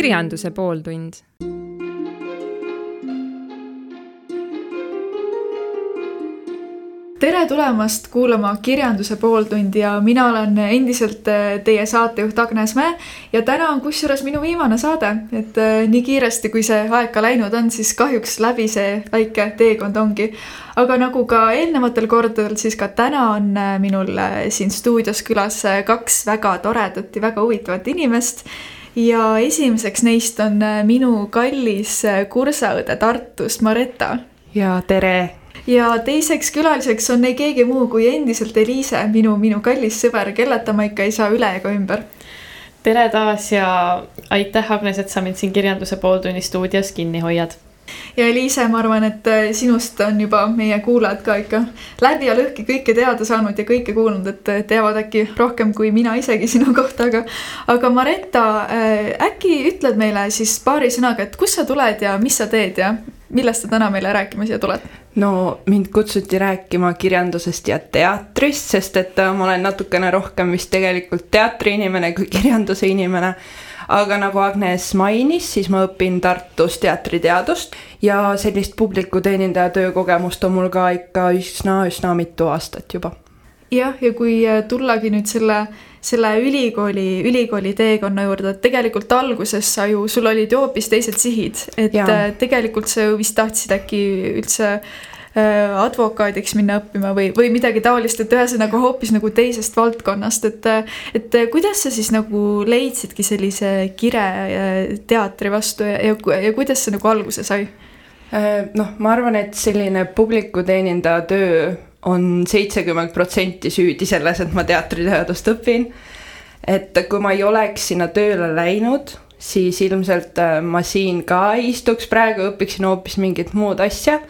kirjanduse pooltund tere tulemast kuulama Kirjanduse pooltundi ja mina olen endiselt äh, teie saatejuht Agnes Mäe ja täna on kusjuures minu viimane saade, et äh, nii kiiresti, kui see aeg ka läinud on, siis kahjuks läbi see väike teekond ongi. aga nagu ka eelnevatel kordadel, siis ka täna on äh, minul siin stuudios külas kaks väga toredat ja väga huvitavat inimest ja esimeseks neist on minu kallis kursaõde Tartust, Maretta. ja tere ja teiseks külaliseks on ei keegi muu kui endiselt Eliise, minu, minu kallis sõber, kelleta ma ikka ei saa üle ega ümber. tere taas ja aitäh, Agnes, et sa mind siin kirjanduse pooltunni stuudios kinni hoiad ja Eliise, ma arvan, et äh, sinust on juba meie kuulajad ka ikka läbi ja lõhki kõike teada saanud ja kõike kuulnud, et teavad äkki rohkem kui mina isegi sinu kohta, aga aga Maretta, äh, äkki ütled meile siis paari sõnaga, et kust sa tuled ja mis sa teed ja millest sa täna meile rääkima siia tuled? no mind kutsuti rääkima kirjandusest ja teatrist, sest et äh, ma olen natukene rohkem vist tegelikult teatriinimene kui kirjanduse inimene aga nagu Agnes mainis, siis ma õpin Tartus teatriteadust ja sellist publiku teenindaja töökogemust on mul ka ikka üsna-üsna mitu aastat juba. jah, ja kui äh, tullagi nüüd selle, selle ülikooli, ülikooli teekonna juurde, et tegelikult alguses sa ju, sul olid ju hoopis teised sihid, et ja. Äh, tegelikult sa ju vist tahtsid äkki üldse advokaadiks minna õppima või, või midagi taolist, et ühesõnaga hoopis nagu teisest valdkonnast, et et kuidas sa siis nagu leidsidki sellise kire teatri vastu ja, ja, ja kuidas see nagu alguse sai? Äh, noh, ma arvan, et selline publiku teenindaja töö on seitsekümmend protsenti süüdi selles, et ma teatriteadust õpin. et kui ma ei oleks sinna tööle läinud siis ilmselt äh, ma siin ka ei istuks praegu, õpiksin hoopis mingit muud asja.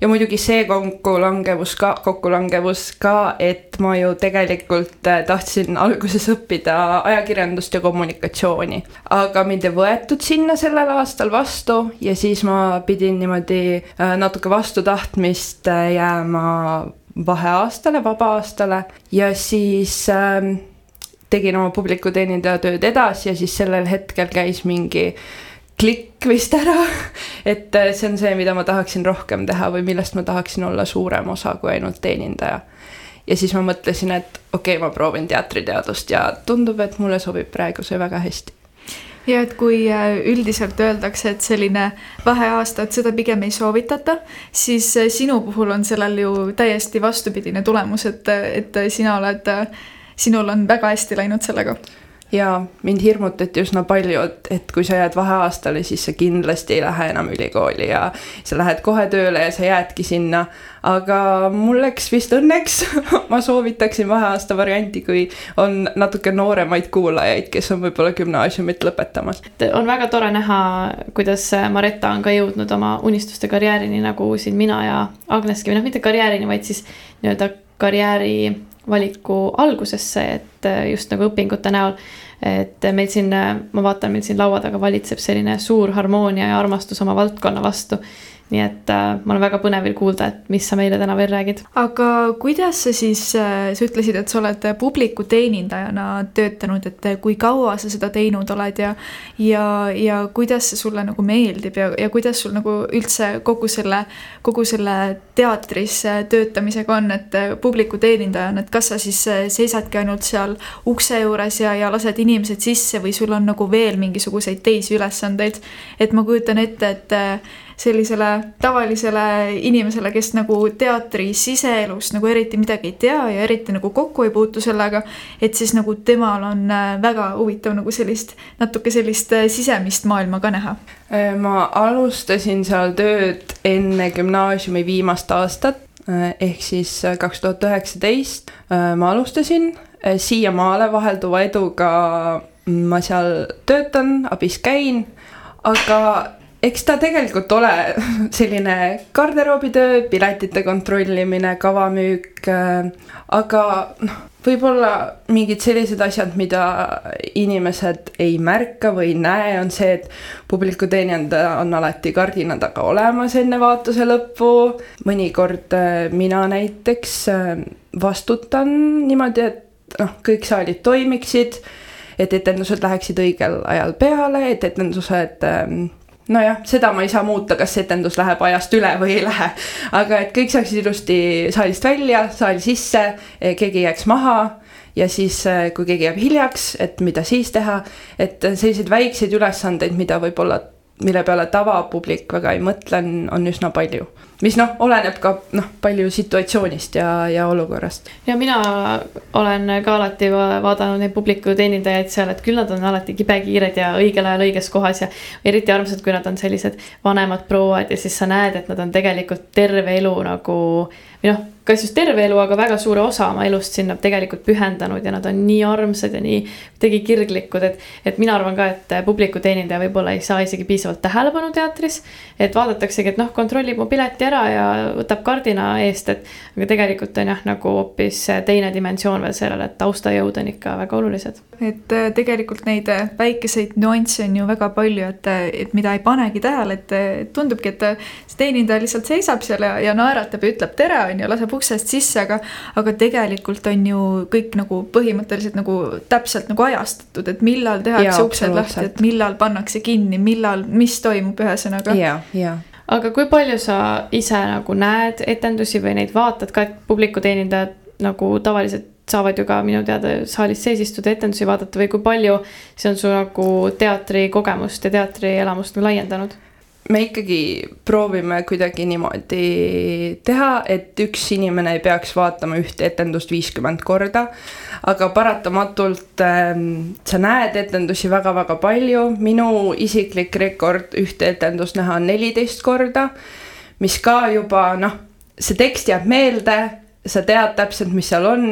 Ja muidugi see kokkulangevus ka, kokkulangevus ka, et ma ju tegelikult äh, tahtsin alguses õppida ajakirjandust ja kommunikatsiooni. aga mind ei võetud sinna sellel aastal vastu ja siis ma pidin niimoodi äh, natuke vastu tahtmist jääma vaheaastale, vaba-aastale ja siis äh, tegin oma publiku teenindaja tööd edasi ja siis sellel hetkel käis mingi klikk vist ära, et äh, see on see, mida ma tahaksin rohkem teha või millest ma tahaksin olla suurem osa kui ainult teenindaja. ja siis ma mõtlesin, et okei okay,, ma proovin teatriteadust ja tundub, et mulle sobib praegu see väga hästi. Ja et kui äh, üldiselt öeldakse, et selline vaheaasta, et seda pigem ei soovitata, siis äh, sinu puhul on sellel ju täiesti vastupidine tulemus, et, et sina oled sinul on väga hästi läinud sellega ja mind hirmutati üsna palju, et, et kui sa jääd vaheaastale, siis sa kindlasti ei lähe enam ülikooli ja sa lähed kohe tööle ja sa jäädki sinna. aga mul läks vist õnneks ma soovitaksin vaheaasta varianti, kui on natuke nooremaid kuulajaid, kes on võib-olla gümnaasiumit lõpetamas. on väga tore näha, kuidas Maretta on ka jõudnud oma unistuste karjäärini nagu siin mina ja Agneski või noh, mitte karjäärini, vaid siis nii-öelda karjääri valiku algusesse, et äh, just nagu õpingute näol. et meil siin, äh, ma vaatan, meil siin laua taga valitseb selline suur harmoonia ja armastus oma valdkonna vastu nii et äh, mul on väga põnev veel kuulda, et mis sa meile täna veel räägid. aga kuidas sa siis äh,, sa ütlesid, et sa oled publiku teenindajana töötanud, et kui kaua sa seda teinud oled ja ja, ja kuidas see sulle nagu meeldib ja, ja kuidas sul nagu üldse kogu selle, kogu selle teatris töötamisega on, et publiku teenindajana, et kas sa siis seisadki ainult seal ukse juures ja, ja lased inimesed sisse või sul on nagu veel mingisuguseid teisi ülesandeid? et ma kujutan ette, et sellisele tavalisele inimesele, kes nagu teatri siseelust nagu eriti midagi ei tea ja eriti nagu kokku ei puutu sellega, et siis nagu temal on äh, väga huvitav nagu sellist, natuke sellist äh, sisemist maailma ka näha. Äh, ma alustasin seal tööd enne gümnaasiumi viimast aastat, ehk siis kaks tuhat üheksateist ma alustasin, siiamaale vahelduva eduga ma seal töötan, abis käin, aga eks ta tegelikult ole selline garderoobitöö, piletite kontrollimine, kavamüük, äh, aga noh, võib-olla mingid sellised asjad, mida inimesed ei märka või ei näe, on see, et publiku teenindaja on alati kardina taga olemas enne vaatuse lõppu. mõnikord äh, mina näiteks äh, vastutan niimoodi, et noh, kõik saalid toimiksid et etendused läheksid õigel ajal peale, et etendused ähm, nojah, seda ma ei saa muuta, kas etendus läheb ajast üle või ei lähe. aga et kõik saaksid ilusti saalist välja, saali sisse, keegi ei jääks maha ja siis, kui keegi jääb hiljaks, et mida siis teha, et selliseid väikseid ülesandeid, mida võib-olla mille peale tavapublik väga ei mõtle, on, üsna palju. mis noh, oleneb ka noh, palju situatsioonist ja, ja olukorrast. ja mina olen ka alati vaadanud neid publiku teenindajaid seal, et küll nad on alati kibekiired ja õigel ajal õiges kohas ja eriti armsad, kui nad on sellised vanemad prouad ja siis sa näed, et nad on tegelikult terve elu nagu või noh kas just terve elu, aga väga suure osa oma elust sinna tegelikult pühendanud ja nad on nii armsad ja nii kuidagi kirglikud, et. et mina arvan ka, et publiku teenindaja võib-olla ei saa isegi piisavalt tähelepanu teatris. et vaadataksegi, et noh, kontrollib mu pileti ära ja võtab kardina eest, et. aga tegelikult on jah, nagu hoopis teine dimensioon veel sellele, et taustajõud on ikka väga olulised. et äh, tegelikult neid äh, väikeseid nüansse on ju väga palju, et, äh, et mida ei panegi tähele, et tundubki, et see teenindaja lihtsalt seisab seal ja, ja naeratab ja ütleb tere, on ju, laseb uksest sisse, aga aga tegelikult on ju kõik nagu põhimõtteliselt nagu täpselt nagu ajastatud, et millal tehakse uksed lahti, et millal pannakse kinni, millal, mis toimub, ühesõnaga. ja, ja aga kui palju sa ise nagu näed etendusi või neid vaatad ka, et publiku teenindajad nagu tavaliselt saavad ju ka minu teada saalis sees istuda, etendusi vaadata või kui palju see on su nagu teatrikogemust ja teatrielamust nagu laiendanud? Me ikkagi proovime kuidagi niimoodi teha, et üks inimene ei peaks vaatama ühte etendust viiskümmend korda. aga paratamatult äh, sa näed etendusi väga-väga palju, minu isiklik rekord ühte etendust näha on neliteist korda. mis ka juba noh, see tekst jääb meelde, sa tead täpselt, mis seal on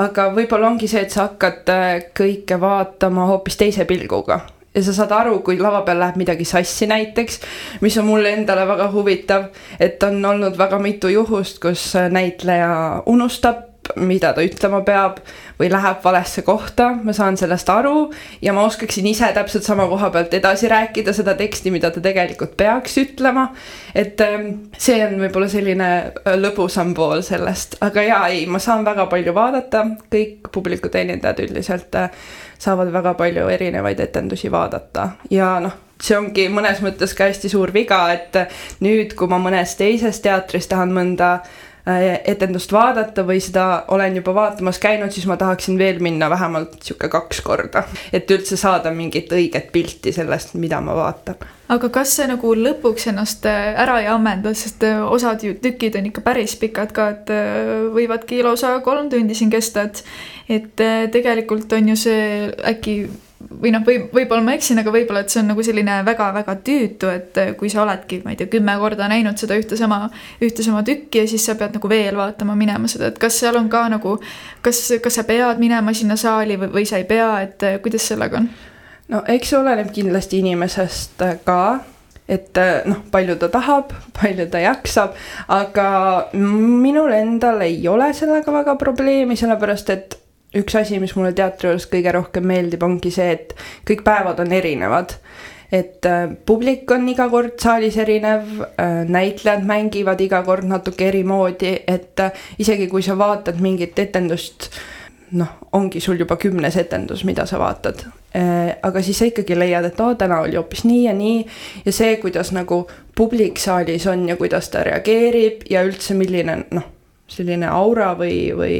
aga võib-olla ongi see, et sa hakkad äh, kõike vaatama hoopis teise pilguga ja sa saad aru, kui lava peal läheb midagi sassi näiteks, mis on mulle endale väga huvitav, et on olnud väga mitu juhust, kus näitleja unustab, mida ta ütlema peab või läheb valesse kohta, ma saan sellest aru ja ma oskaksin ise täpselt sama koha pealt edasi rääkida seda teksti, mida ta tegelikult peaks ütlema. et ähm, see on võib-olla selline äh, lõbusam pool sellest, aga jaa, ei, ma saan väga palju vaadata, kõik publiku teenindajad üldiselt äh, saavad väga palju erinevaid etendusi vaadata. Ja noh, see ongi mõnes mõttes ka hästi suur viga, et nüüd, kui ma mõnes teises teatris tahan mõnda äh, etendust vaadata või seda olen juba vaatamas käinud, siis ma tahaksin veel minna vähemalt sihuke kaks korda, et üldse saada mingit õiget pilti sellest, mida ma vaatan. Aga kas see nagu lõpuks ennast äh, ära ei ammenda, sest äh, osad ju tükid on ikka päris pikad ka, et võivadki lausa kolm tundi siin kesta, et et äh, tegelikult on ju see äkki või noh, või võib-olla ma eksin, aga võib-olla, et see on nagu selline väga-väga tüütu, et äh, kui sa oledki, ma ei tea, kümme korda näinud seda ühte sama, ühte sama tükki ja siis sa pead nagu veel vaatama minema seda, et kas seal on ka nagu, kas, kas sa pead minema sinna saali või, või sa ei pea, et äh, kuidas sellega on? no eks see oleneb kindlasti inimesest ka et noh, palju ta tahab, palju ta jaksab, aga minul endal ei ole sellega väga probleemi, sellepärast et üks asi, mis mulle teatri juures kõige rohkem meeldib, ongi see, et kõik päevad on erinevad. et äh, publik on iga kord saalis erinev äh,, näitlejad mängivad iga kord natuke eri moodi, et äh, isegi kui sa vaatad mingit etendust, noh, ongi sul juba kümnes etendus, mida sa vaatad aga siis sa ikkagi leiad, et oo, täna oli hoopis nii ja nii ja see, kuidas nagu publik saalis on ja kuidas ta reageerib ja üldse, milline noh, selline aura või, või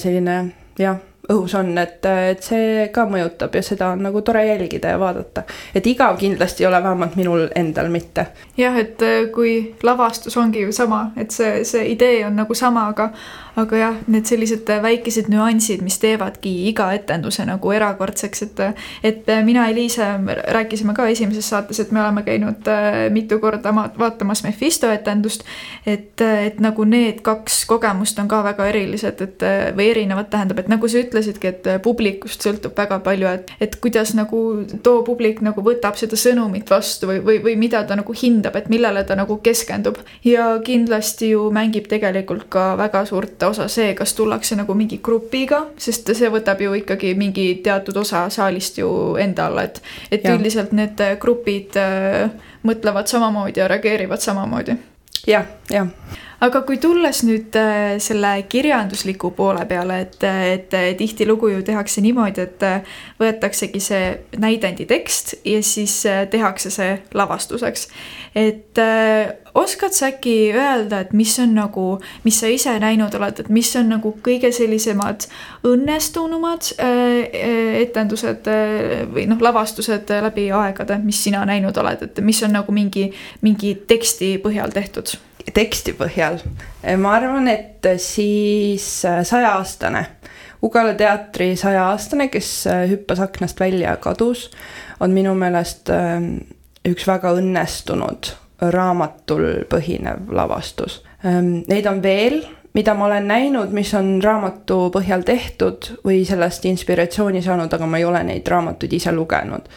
selline jah, õhus on, et, et see ka mõjutab ja seda on nagu tore jälgida ja vaadata. et igav kindlasti ei ole, vähemalt minul endal mitte. jah, et kui lavastus ongi ju sama, et see, see idee on nagu sama, aga aga jah, need sellised väikesed nüansid, mis teevadki iga etenduse nagu erakordseks, et et mina, Eliise rääkisime ka esimeses saates, et me oleme käinud äh, mitu korda vaatamas Mephisto etendust, et, et nagu need kaks kogemust on ka väga erilised, et või erinevad, tähendab, et nagu sa ütlesidki, et publikust sõltub väga palju, et, et kuidas nagu too publik nagu võtab seda sõnumit vastu või, või, või mida ta nagu hindab, et millele ta nagu keskendub. ja kindlasti ju mängib tegelikult ka väga suurt osa see, kas tullakse nagu mingi grupiga, sest see võtab ju ikkagi mingi teatud osa saalist ju enda alla, et, et üldiselt need grupid äh, mõtlevad samamoodi ja reageerivad samamoodi. jah jah aga kui tulles nüüd äh, selle kirjandusliku poole peale, et, et tihtilugu ju tehakse niimoodi, et äh, võetaksegi see näidendi tekst ja siis äh, tehakse see lavastuseks. et oskad sa äkki öelda, et mis on nagu, mis sa ise näinud oled, et mis on nagu kõige sellisemad õnnestunumad etendused või noh, lavastused läbi aegade, mis sina näinud oled, et mis on nagu mingi, mingi teksti põhjal tehtud? Teksti põhjal. ma arvan, et siis äh, sajaaastane, Ugala teatri sajaaastane, kes hüppas aknast välja ja kadus, on minu meelest üks väga õnnestunud raamatul põhinev lavastus. Ähm, neid on veel, mida ma olen näinud, mis on raamatu põhjal tehtud või sellest inspiratsiooni saanud, aga ma ei ole neid raamatuid ise lugenud.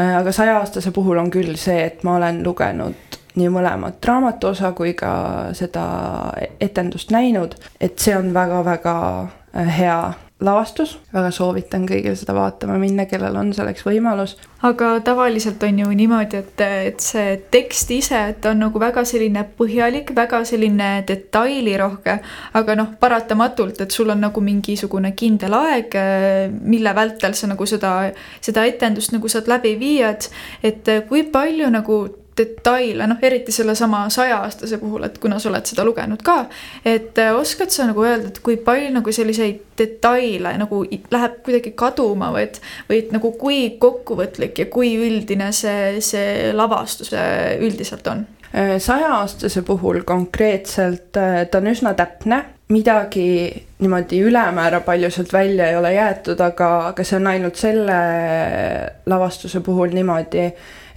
Aga sajaaastase puhul on küll see, et ma olen lugenud nii mõlemat raamatu osa kui ka seda etendust näinud, et see on väga-väga äh, hea lavastus, väga soovitan kõigil seda vaatama minna, kellel on selleks võimalus. aga tavaliselt on ju niimoodi, et, et see tekst ise, et on nagu väga selline põhjalik, väga selline detailirohke, aga noh, paratamatult, et sul on nagu mingisugune kindel aeg, mille vältel sa nagu seda, seda etendust nagu saad läbi viia, et et kui palju nagu detaile, noh eriti sellesama sajaaastase puhul, et kuna sa oled seda lugenud ka, et äh, oskad sa nagu öelda, et kui palju nagu selliseid detaile nagu läheb kuidagi kaduma või et, või et nagu kui kokkuvõtlik ja kui üldine see, see lavastus äh, üldiselt on? Äh, sajaaastase puhul konkreetselt ta on üsna täpne, midagi niimoodi ülemäära palju sealt välja ei ole jäetud, aga, aga see on ainult selle lavastuse puhul niimoodi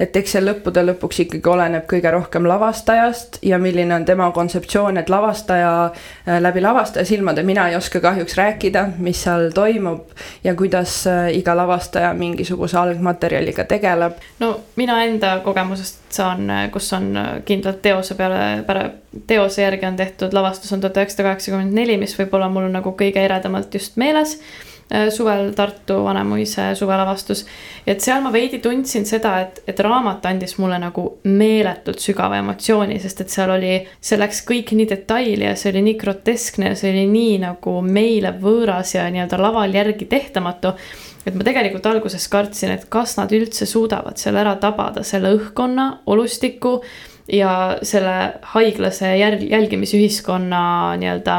et eks see lõppude lõpuks ikkagi oleneb kõige rohkem lavastajast ja milline on tema kontseptsioon, et lavastaja äh, läbi lavastaja silmade, mina ei oska kahjuks rääkida, mis seal toimub ja kuidas äh, iga lavastaja mingisuguse algmaterjaliga tegeleb. no mina enda kogemusest saan, äh, kus on kindlalt teose peale, teose järgi on tehtud lavastus on tuhat üheksasada kaheksakümmend neli, mis võib-olla mul nagu kõige eredamalt just meeles suvel Tartu Vanemuise suvelavastus. et seal ma veidi tundsin seda, et, et raamat andis mulle nagu meeletult sügava emotsiooni, sest et seal oli, see läks kõik nii detaili ja see oli nii groteskne ja see oli nii nagu meile võõras ja nii-öelda laval järgi tehtamatu et ma tegelikult alguses kartsin, et kas nad üldse suudavad selle ära tabada, selle õhkkonna, olustiku ja selle haiglase järg, jälgimisühiskonna nii-öelda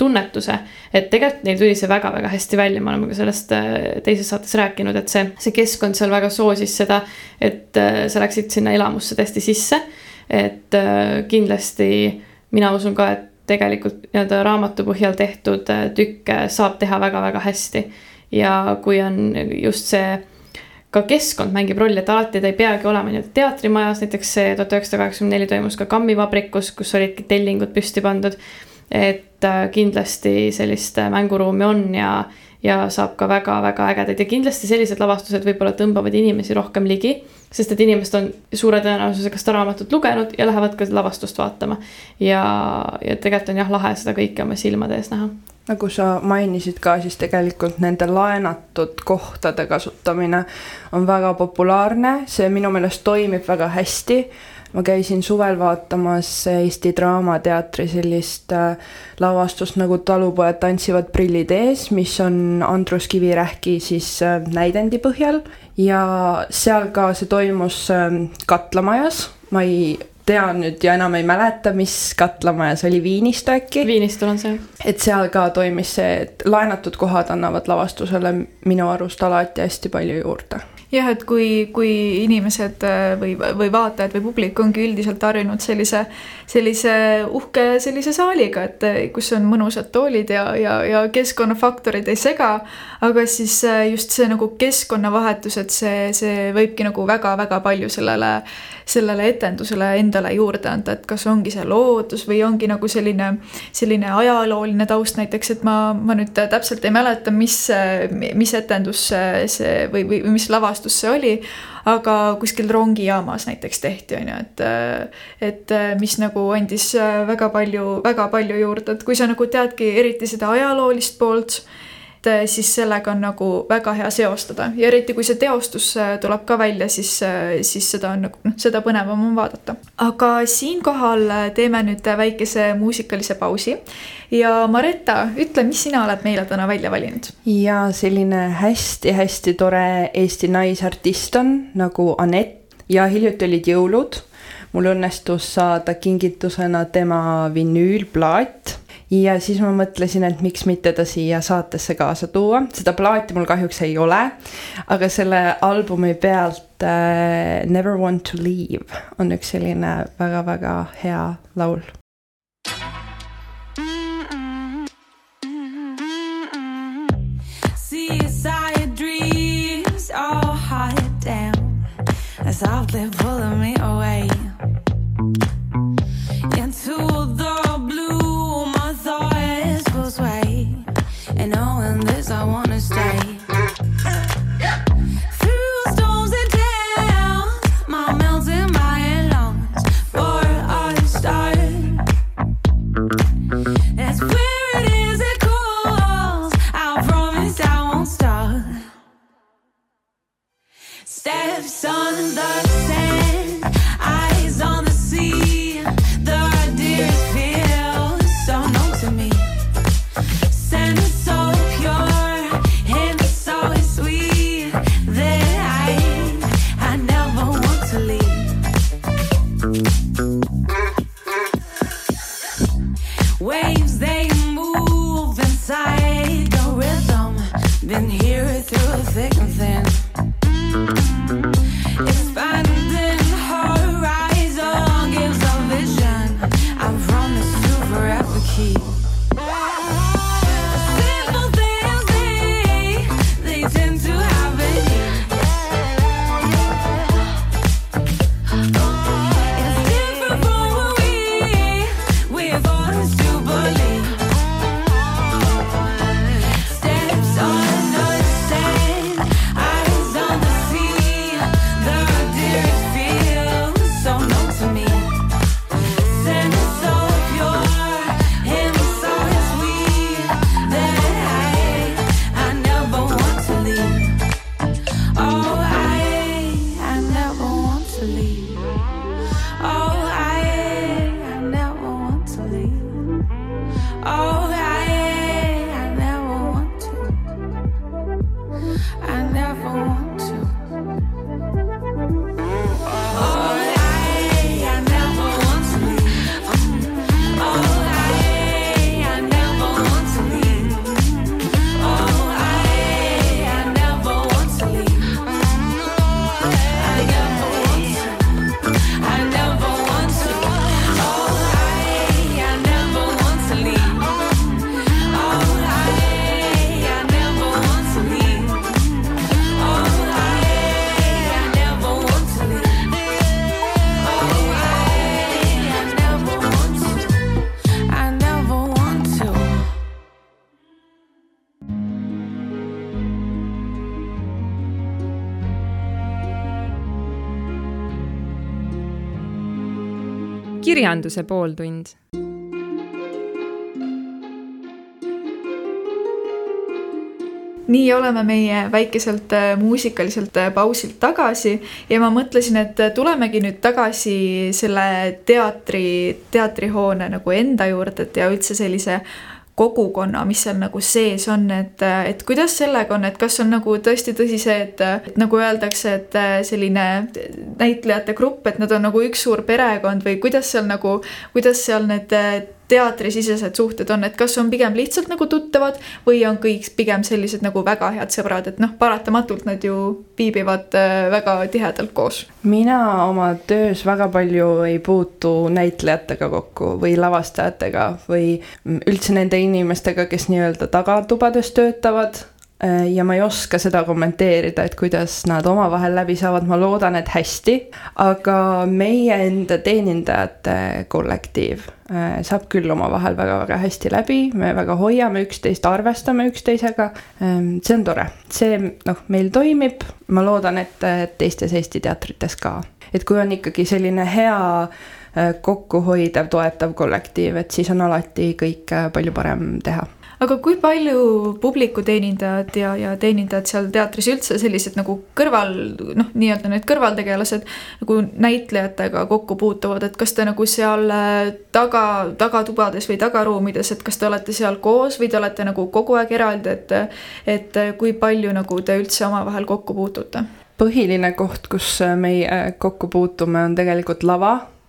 tunnetuse. et tegelikult neil tuli see väga-väga hästi välja, me oleme ka sellest äh, teises saates rääkinud, et see, see keskkond seal väga soosis seda, et äh, sa läksid sinna elamusse täiesti sisse. et äh, kindlasti mina usun ka, et tegelikult nii-öelda raamatu põhjal tehtud tükke saab teha väga-väga hästi. ja kui on just see ka keskkond mängib rolli, et alati ta ei peagi olema nii-öelda teatrimajas, näiteks see tuhat üheksasada kaheksakümmend neli toimus ka kammivabrikus, kus olidki tellingud püsti pandud et äh, kindlasti sellist äh, mänguruumi on ja, ja saab ka väga-väga ägedaid ja kindlasti sellised lavastused võib-olla tõmbavad inimesi rohkem ligi. sest et inimesed on suure tõenäosusega seda raamatut lugenud ja lähevad ka lavastust vaatama. ja, ja tegelikult on jah lahe seda kõike oma silmade ees näha nagu sa mainisid ka, siis tegelikult nende laenatud kohtade kasutamine on väga populaarne, see minu meelest toimib väga hästi ma käisin suvel vaatamas Eesti Draamateatri sellist äh, lavastust nagu Talupojad tantsivad prillid ees, mis on Andrus Kivirähki siis äh, näidendi põhjal ja seal ka see toimus ähm, Katlamajas, ma ei tea nüüd ja enam ei mäleta, mis katlamajas oli, Viinistu äkki? Viinistul on see. et seal ka toimis see, et laenatud kohad annavad lavastusele minu arust alati hästi palju juurde jah, et kui, kui inimesed äh, või, või vaatajad või publik ongi üldiselt harjunud sellise, sellise uhke sellise saaliga, et äh, kus on mõnusad toolid ja, ja, ja keskkonnafaktorid ei sega, aga siis äh, just see nagu keskkonnavahetus, et see, see võibki nagu väga-väga palju sellele, sellele etendusele endale juurde anda, et kas ongi see loodus või ongi nagu selline, selline ajalooline taust näiteks, et ma, ma nüüd täpselt ei mäleta, mis, mis etendus see või, või mis lavastus avastus see oli, aga kuskil rongijaamas näiteks tehti, on ju, et et mis nagu andis väga palju, väga palju juurde, et kui sa nagu teadki eriti seda ajaloolist poolt, et siis sellega on nagu väga hea seostada ja eriti kui see teostus tuleb ka välja, siis, siis seda on nagu noh, seda põnevam on vaadata. aga siinkohal teeme nüüd väikese muusikalise pausi ja Maretta, ütle, mis sina oled meile täna välja valinud? ja selline hästi-hästi tore Eesti naisartist on nagu Anett ja hiljuti olid jõulud. mul õnnestus saada kingitusena tema vinüülplaat ja siis ma mõtlesin, et miks mitte ta siia saatesse kaasa tuua, seda plaati mul kahjuks ei ole, aga selle albumi pealt äh, Never Want to Leave on üks selline väga-väga hea laul. Softly pulling me away kirjanduse pooltund. nii oleme meie väikeselt äh, muusikaliselt äh, pausilt tagasi ja ma mõtlesin, et äh, tulemegi nüüd tagasi selle teatri, teatrihoone nagu enda juurde, et ja üldse sellise kogukonna, mis seal nagu sees on, et, et kuidas sellega on, et kas on nagu tõesti tõsi see, et, et nagu öeldakse, et selline näitlejate grupp, et nad on nagu üks suur perekond või kuidas seal nagu, kuidas seal need teatrisisesed suhted on, et kas on pigem lihtsalt nagu tuttavad või on kõik pigem sellised nagu väga head sõbrad, et noh, paratamatult nad ju viibivad äh, väga tihedalt koos. mina oma töös väga palju ei puutu näitlejatega kokku või lavastajatega või üldse nende inimestega, kes nii-öelda tagatubades töötavad Äh, ja ma ei oska seda kommenteerida, et kuidas nad omavahel läbi saavad, ma loodan, et hästi. aga meie enda teenindajate kollektiiv saab küll omavahel väga-väga hästi läbi, me väga hoiame üksteist, arvestame üksteisega. Ähm, see on tore, see noh, meil toimib, ma loodan, et teistes Eesti teatrites ka, et kui on ikkagi selline hea kokkuhoidev, toetav kollektiiv, et siis on alati kõike palju parem teha aga kui palju publiku teenindajad ja, ja teenindajad seal teatris üldse sellised nagu kõrval, noh, nii-öelda need kõrvaltegelased nagu näitlejatega kokku puutuvad, et kas te nagu seal äh, taga, tagatubades või tagaruumides, et kas te olete seal koos või te olete nagu kogu aeg eraldi, et et kui palju nagu te üldse omavahel kokku puutute? põhiline koht, kus meie kokku puutume, on tegelikult lava Äh,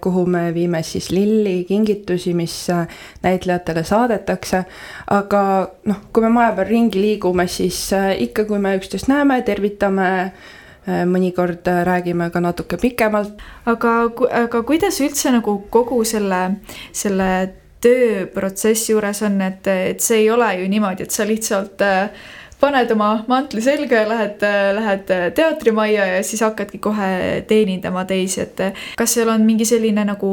kuhu me viime siis lilli, kingitusi, mis äh, näitlejatele saadetakse. aga noh, kui me maja peal ringi liigume, siis äh, ikka, kui me üksteist näeme, tervitame mõnikord räägime ka natuke pikemalt. aga, aga kuidas üldse nagu kogu selle, selle tööprotsessi juures on, et, et see ei ole ju niimoodi, et sa lihtsalt äh, paned oma mantli selga ja lähed, lähed teatrimajja ja siis hakkadki kohe teenindama teisi, et kas seal on mingi selline nagu,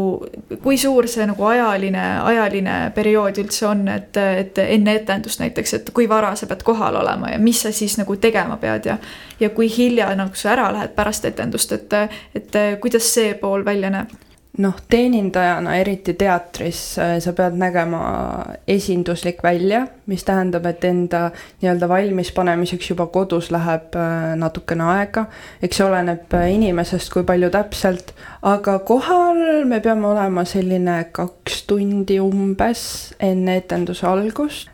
kui suur see nagu ajaline, ajaline periood üldse on, et, et enne etendust näiteks, et kui vara sa pead kohal olema ja mis sa siis nagu tegema pead ja ja kui hilja nagu sa ära lähed pärast etendust, et, et kuidas see pool välja näeb? Noh, teenindajana, eriti teatris, äh, sa pead nägema esinduslik välja, mis tähendab, et enda nii-öelda valmispanemiseks juba kodus läheb äh, natukene aega. eks see oleneb äh, inimesest, kui palju täpselt, aga kohal me peame olema selline kaks tundi umbes enne etenduse algust.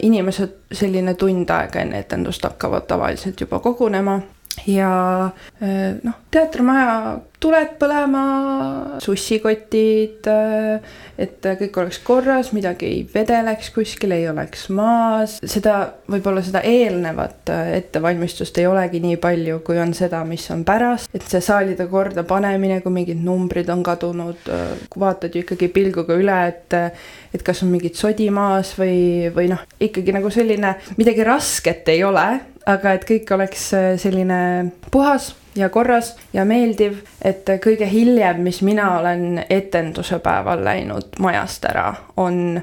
inimesed selline tund aega enne etendust hakkavad tavaliselt juba kogunema ja eh, noh, teatrimaja tuled põlema, sussikotid, eh, et kõik oleks korras, midagi ei vedeleks kuskil, ei oleks maas. seda, võib-olla seda eelnevat eh, ettevalmistust ei olegi nii palju, kui on seda, mis on pärast. et see saalide korda panemine, kui mingid numbrid on kadunud, vaatad ju ikkagi pilguga üle, et et kas on mingid sodi maas või, või noh, ikkagi nagu selline midagi rasket ei ole aga et kõik oleks äh, selline puhas ja korras ja meeldiv, et kõige hiljem, mis mina olen etenduse päeval läinud majast ära, on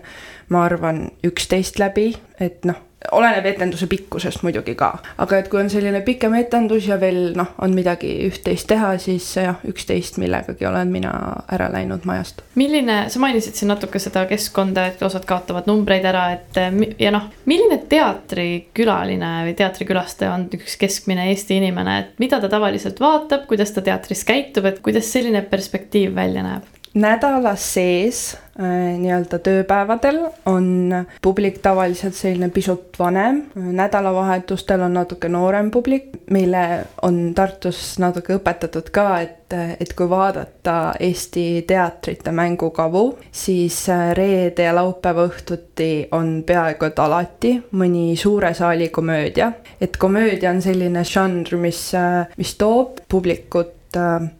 ma arvan, üksteist läbi, et noh oleneb etenduse pikkusest muidugi ka, aga et kui on selline pikem etendus ja veel noh, on midagi üht-teist teha, siis jah, üksteist millegagi olen mina ära läinud majast. milline, sa mainisid siin natuke seda keskkonda, et osad kaotavad numbreid ära, et ja noh, milline teatrikülaline või teatrikülastaja on üks keskmine Eesti inimene, et mida ta tavaliselt vaatab, kuidas ta teatris käitub, et kuidas selline perspektiiv välja näeb? Nädala sees äh, nii-öelda tööpäevadel on publik tavaliselt selline pisut vanem, nädalavahetustel on natuke noorem publik, meile on Tartus natuke õpetatud ka, et, et kui vaadata Eesti teatrite mängukavu, siis äh, reede ja laupäeva õhtuti on peaaegu et alati mõni suure saali komöödia, et komöödia on selline žanr, mis, äh, mis toob publikut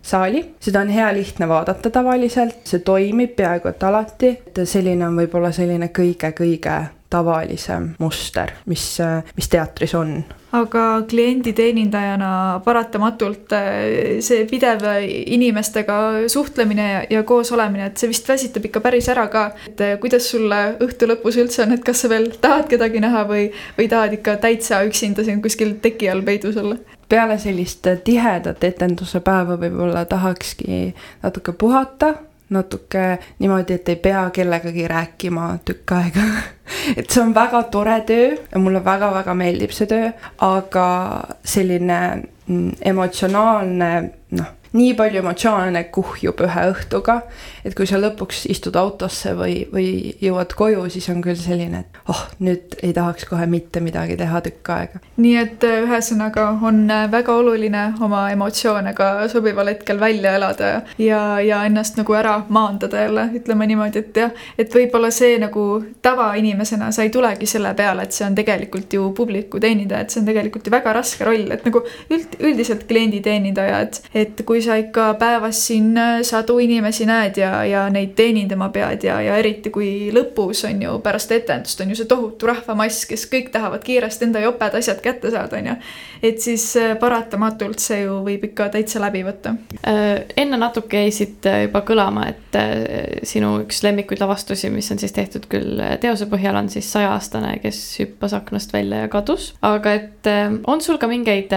saali, seda on hea lihtne vaadata tavaliselt, see toimib peaaegu et alati, et selline on võib-olla selline kõige-kõige tavalisem muster, mis, äh, mis teatris on. aga klienditeenindajana paratamatult äh, see pidev inimestega suhtlemine ja, koos olemine, et see vist väsitab ikka päris ära ka. et äh, kuidas sulle õhtu lõpus üldse on, et kas sa veel tahad kedagi näha või, või tahad ikka täitsa üksinda siin kuskil teki all peidus olla? Peale sellist tihedat etenduse päeva võib-olla tahakski natuke puhata, natuke niimoodi, et ei pea kellegagi rääkima tükk aega. Et see on väga tore töö ja mulle väga-väga meeldib see töö, aga selline mm, emotsionaalne noh nii palju emotsioone kuhjub ühe õhtuga, et kui sa lõpuks istud autosse või, või jõuad koju, siis on küll selline, et oh, nüüd ei tahaks kohe mitte midagi teha tükk aega. nii et äh, ühesõnaga on äh, väga oluline oma emotsioone ka sobival hetkel välja elada ja, ja ennast nagu ära maandada jälle, ütleme niimoodi, et jah, et võib-olla see nagu tavainimesena sa ei tulegi selle peale, et see on tegelikult ju publiku teenindaja, et see on tegelikult ju väga raske roll, et nagu üld, üldiselt klienditeenindaja, et, et kui kui sa ikka päevas siin äh, sadu inimesi näed ja, ja neid teenindama pead ja, ja eriti kui lõpus on ju pärast etendust on ju see tohutu rahvamass, kes kõik tahavad kiiresti enda joped asjad kätte saada, on ju. et siis äh, paratamatult see ju võib ikka täitsa läbi võtta. Äh, enne natuke jäi siit juba kõlama, et sinu üks lemmikuid lavastusi, mis on siis tehtud küll teose põhjal, on siis sajaaastane, kes hüppas aknast välja ja kadus, aga et on sul ka mingeid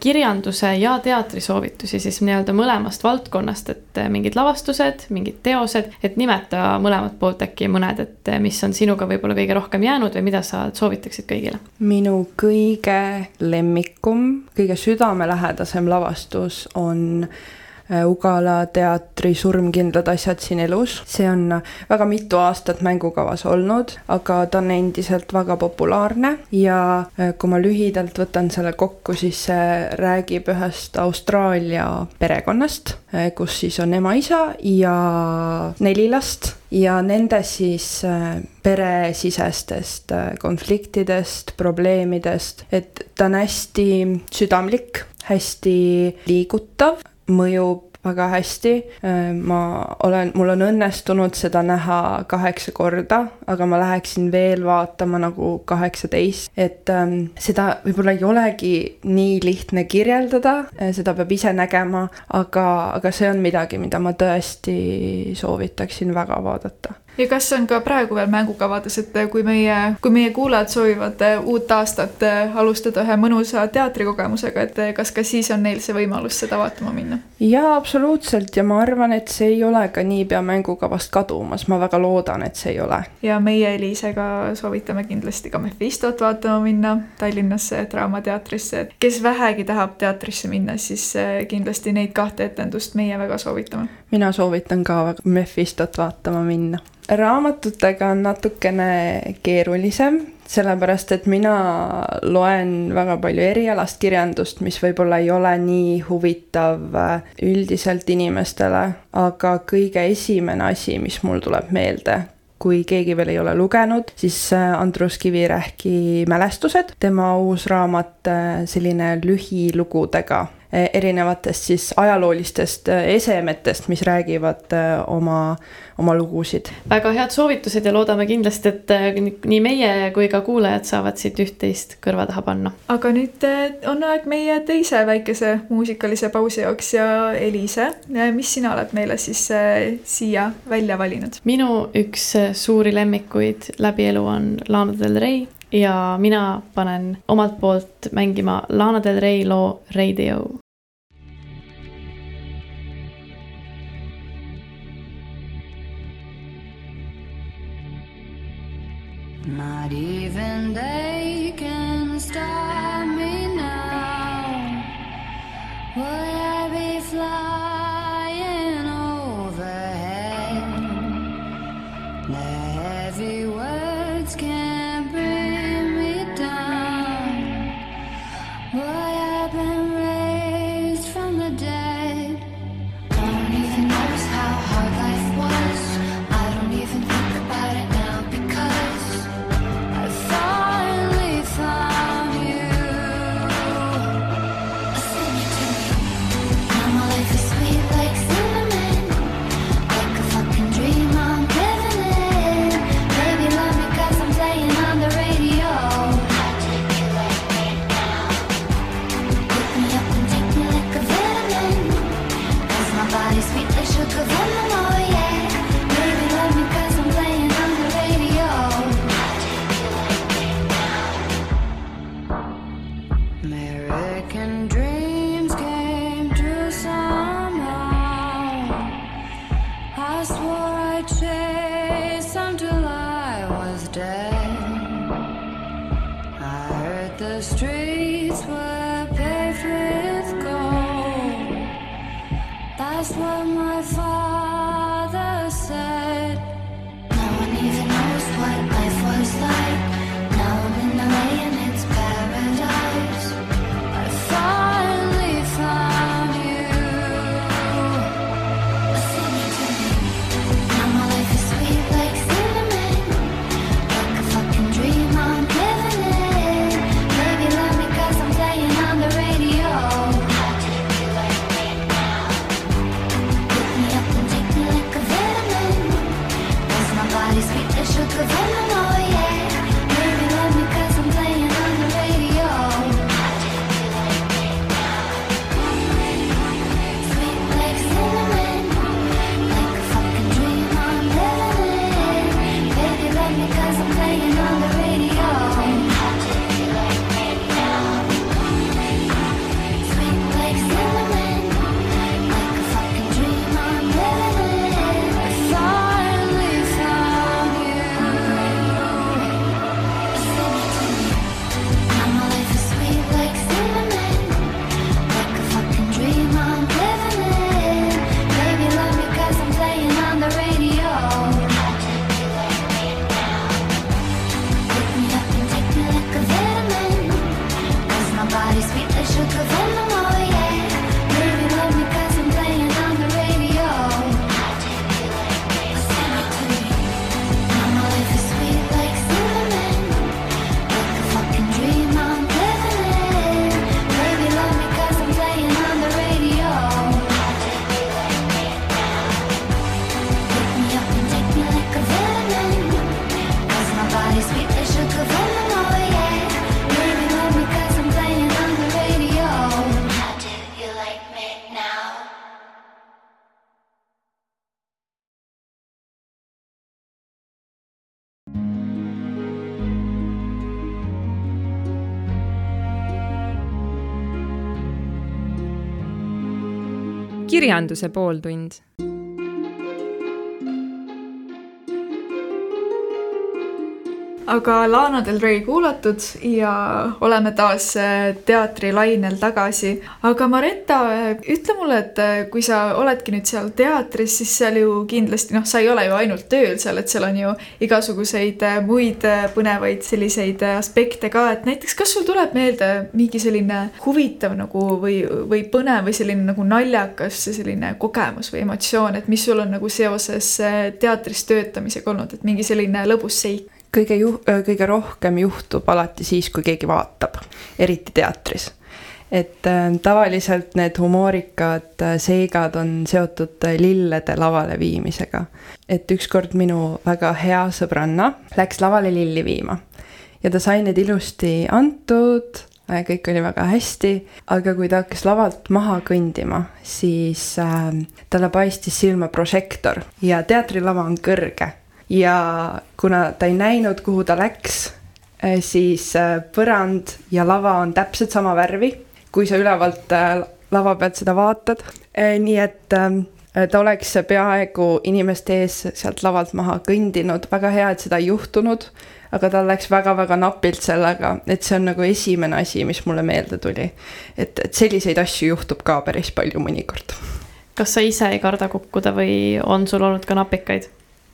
kirjanduse ja teatri soovitusi siis nii-öelda mõlemast valdkonnast, et äh, mingid lavastused, mingid teosed, et nimeta mõlemat poolt äkki mõned, et mis on sinuga võib-olla kõige rohkem jäänud või mida sa soovitaksid kõigile? minu kõige lemmikum, kõige südamelähedasem lavastus on Äh, Ugala teatri Surmkindlad asjad siin elus. see on väga mitu aastat mängukavas olnud, aga ta on endiselt väga populaarne ja äh, kui ma lühidalt võtan selle kokku, siis see räägib ühest Austraalia perekonnast, äh, kus siis on ema-isa ja neli last ja nende siis peresisestest konfliktidest, probleemidest, et ta on hästi südamlik, hästi liigutav, mõjub väga hästi. Äh, ma olen, mul on õnnestunud seda näha kaheksa korda, aga ma läheksin veel vaatama nagu kaheksateist, et ähm, seda võib-olla ei olegi nii lihtne kirjeldada, äh, seda peab ise nägema, aga, aga see on midagi, mida ma tõesti soovitaksin väga vaadata ja kas on ka praegu veel mängukavades, et kui meie, kui meie kuulajad soovivad eh, uut aastat eh, alustada ühe mõnusa teatrikogemusega, et kas ka siis on neil see võimalus seda vaatama minna? jaa, absoluutselt ja ma arvan, et see ei ole ka niipea mängukavast kadumas, ma väga loodan, et see ei ole. ja meie Elisega soovitame kindlasti ka Mephistot vaatama minna Tallinnasse Draamateatrisse, et kes vähegi tahab teatrisse minna, siis kindlasti neid kahte etendust meie väga soovitame. Mina soovitan ka Mephistot vaatama minna. Raamatutega on natukene keerulisem, sellepärast et mina loen väga palju erialast kirjandust, mis võib-olla ei ole nii huvitav äh, üldiselt inimestele, aga kõige esimene asi, mis mul tuleb meelde, kui keegi veel ei ole lugenud, siis äh, Andrus Kivirähki Mälestused, tema uus raamat, äh, selline lühilugudega erinevatest siis ajaloolistest eh, esemetest, mis räägivad eh, oma, oma lugusid. väga head soovitused ja loodame kindlasti, et nii meie kui ka kuulajad saavad siit üht-teist kõrva taha panna. aga nüüd on aeg meie teise väikese muusikalise pausi jaoks ja Eliise, mis sina oled meile siis siia välja valinud? minu üks suuri lemmikuid läbi elu on Lana Del Rey ja mina panen omalt poolt mängima Lana Del Rey loo Radio. Not even they can stop me now. Would I be flying kirjanduse pooltund aga Lana Del Rey kuulatud ja oleme taas äh, teatrilainel tagasi. aga Maretta, äh, ütle mulle, et äh, kui sa oledki nüüd seal teatris, siis seal ju kindlasti noh, sa ei ole ju ainult tööl seal, et seal on ju igasuguseid muid põnevaid selliseid aspekte ka, et näiteks kas sul tuleb meelde mingi selline huvitav nagu või, või põnev või selline nagu naljakas selline kogemus või emotsioon, et mis sul on nagu seoses teatris töötamisega olnud, et mingi selline lõbus seik? Kõige ju-, kõige rohkem juhtub alati siis, kui keegi vaatab, eriti teatris. et äh, tavaliselt need humoorikad äh, seigad on seotud äh, lillede lavale viimisega. et ükskord minu väga hea sõbranna läks lavale lilli viima ja ta sai need ilusti antud kõik oli väga hästi, aga kui ta hakkas lavalt maha kõndima, siis äh, talle paistis silma prožektor ja teatrilava on kõrge ja kuna ta ei näinud, kuhu ta läks, eh, siis eh, põrand ja lava on täpselt sama värvi, kui sa ülevalt eh, lava pealt seda vaatad. nii et ta oleks peaaegu inimeste ees sealt lavalt maha kõndinud, väga hea, et seda ei juhtunud, aga tal läks väga-väga napilt sellega, et see on nagu esimene asi, mis mulle meelde tuli. et, et selliseid asju juhtub ka päris palju mõnikord. kas sa ise ei karda kukkuda või on sul olnud ka napikaid?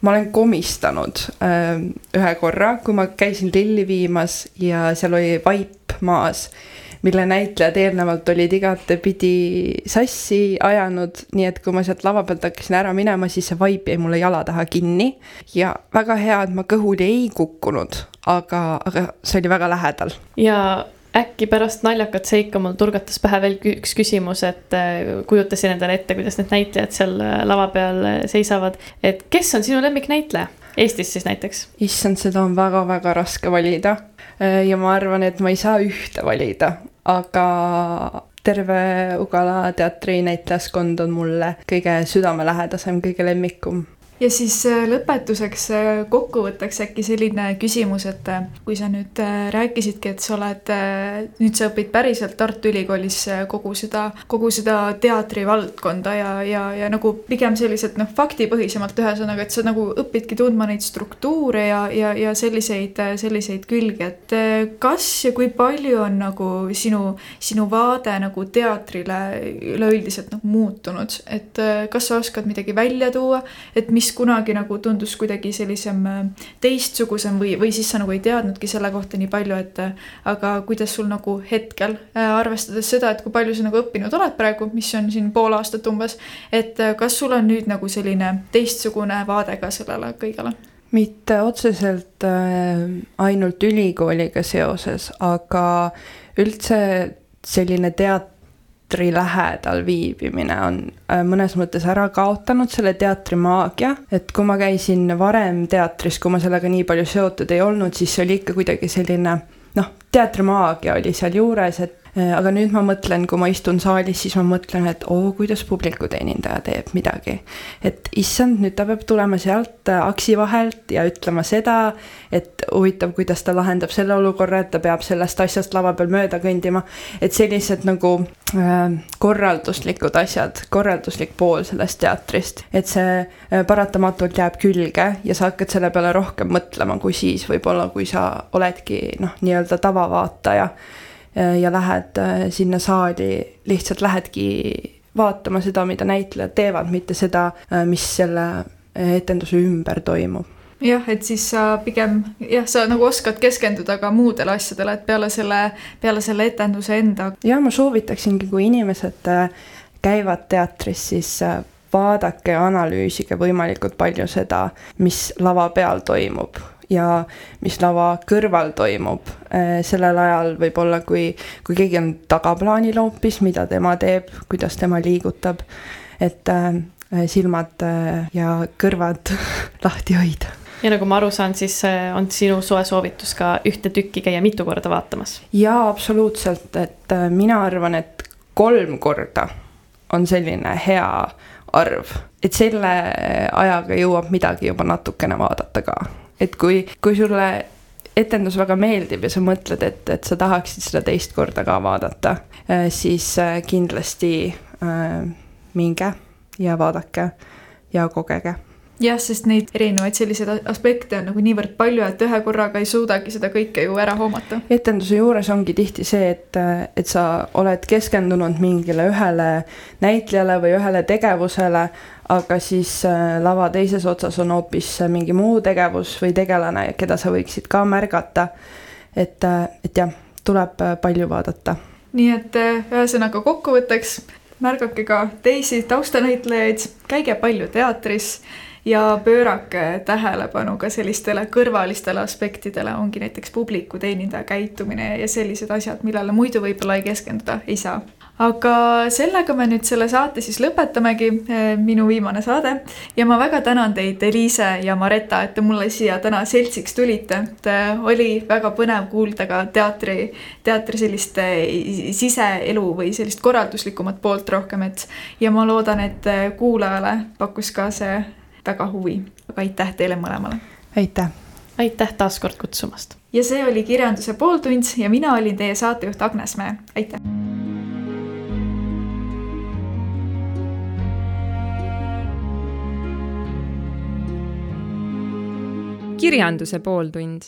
Ma olen komistanud äh, ühe korra, kui ma käisin lilli viimas ja seal oli vaip maas, mille näitlejad eelnevalt olid igatepidi sassi ajanud, nii et kui ma sealt lava pealt hakkasin ära minema, siis see vaip jäi mulle jala taha kinni ja väga hea, et ma kõhuli ei kukkunud, aga, aga see oli väga lähedal. ja äkki pärast naljakat seika mul turgatas pähe veel üks küsimus, et äh, kujutasin endale ette, kuidas need näitlejad seal äh, lava peal äh, seisavad. et kes on sinu lemmiknäitleja, Eestis siis näiteks? issand, seda on väga-väga raske valida. ja ma arvan, et ma ei saa ühte valida, aga terve Ugala teatri näitlejaskond on mulle kõige südamelähedasem, kõige lemmikum ja siis äh, lõpetuseks äh, kokkuvõtteks äkki selline küsimus, et äh, kui sa nüüd rääkisidki, et sa oled, nüüd sa õpid päriselt Tartu Ülikoolis kogu seda, kogu seda teatrivaldkonda ja, ja, ja nagu pigem selliselt noh, faktipõhisemalt ühesõnaga, et sa nagu õpidki tundma neid struktuure ja, ja, ja selliseid, selliseid külgi, et kas ja kui palju on nagu sinu, sinu vaade nagu teatrile üleüldiselt nagu muutunud, et kas sa oskad midagi välja tuua, et mis mis kunagi nagu tundus kuidagi sellisem äh, teistsugusem või, või siis sa nagu ei teadnudki selle kohta nii palju, et äh, aga kuidas sul nagu hetkel, äh, arvestades seda, et kui palju sa nagu õppinud oled praegu, mis on siin pool aastat umbes, et kas sul on nüüd nagu selline teistsugune vaade ka sellele kõigele? mitte otseselt ainult ülikooliga seoses, aga üldse selline teat-, teatri lähedal viibimine on äh, mõnes mõttes ära kaotanud selle teatri maagia, et kui ma käisin varem teatris, kui ma sellega nii palju seotud ei olnud, siis see oli ikka kuidagi selline noh, teatrimaagia oli sealjuures, et aga nüüd ma mõtlen, kui ma istun saalis, siis ma mõtlen, et oo, kuidas publiku teenindaja teeb midagi. et issand, nüüd ta peab tulema sealt äh, aksi vahelt ja ütlema seda, et huvitav, kuidas ta lahendab selle olukorra, et ta peab sellest asjast lava peal mööda kõndima. et sellised nagu äh, korralduslikud asjad, korralduslik pool sellest teatrist, et see äh, paratamatult jääb külge ja sa hakkad selle peale rohkem mõtlema kui siis võib-olla, kui sa oledki noh, nii-öelda tavavaataja Äh, ja lähed äh, sinna saali, lihtsalt lähedki vaatama seda, mida näitlejad teevad, mitte seda, äh, mis selle etenduse ümber toimub jah, et siis sa pigem jah, sa nagu oskad keskenduda ka muudele asjadele, et peale selle, peale selle etenduse enda. ja ma soovitaksingi, kui inimesed käivad teatris, siis vaadake ja analüüsige võimalikult palju seda, mis lava peal toimub ja mis lava kõrval toimub. Äh, sellel ajal võib-olla, kui, kui keegi on tagaplaanil hoopis, mida tema teeb, kuidas tema liigutab, et äh, silmad äh, ja kõrvad lahti hoida. Ja nagu ma aru saan, siis on sinu soe soovitus ka ühte tükki käia mitu korda vaatamas? jaa, absoluutselt, et mina arvan, et kolm korda on selline hea arv, et selle ajaga jõuab midagi juba natukene vaadata ka et kui, kui sulle etendus väga meeldib ja sa mõtled, et, et sa tahaksid seda teist korda ka vaadata, äh, siis äh, kindlasti äh, minge ja vaadake ja kogege jah, sest neid erinevaid selliseid aspekte on nagu niivõrd palju, et ühe korraga ei suudagi seda kõike ju ära hoomata. etenduse juures ongi tihti see, et, et sa oled keskendunud mingile ühele näitlejale või ühele tegevusele, aga siis äh, lava teises otsas on hoopis mingi muu tegevus või tegelane, keda sa võiksid ka märgata. et, äh, et jah, tuleb äh, palju vaadata. nii et ühesõnaga kokkuvõtteks, märgake ka teisi taustanäitlejaid, käige palju teatris ja pöörake tähelepanu ka sellistele kõrvalistele aspektidele, ongi näiteks publiku teenindaja käitumine ja sellised asjad, millele muidu võib-olla ei keskenduda ei saa. aga sellega me nüüd selle saate siis lõpetamegi, eh, minu viimane saade ja ma väga tänan teid, Eliise ja Maretta, et te mulle siia täna seltsiks tulite. oli väga põnev kuulda ka teatri, teatri sellist eh, siseelu või sellist korralduslikumat poolt rohkem, et ja ma loodan, et kuulajale pakkus ka see väga huvi, aga aitäh teile mõlemale. aitäh. aitäh taas kord kutsumast. ja see oli Kirjanduse pooltund ja mina olin teie saatejuht Agnes Mäe, aitäh. kirjanduse pooltund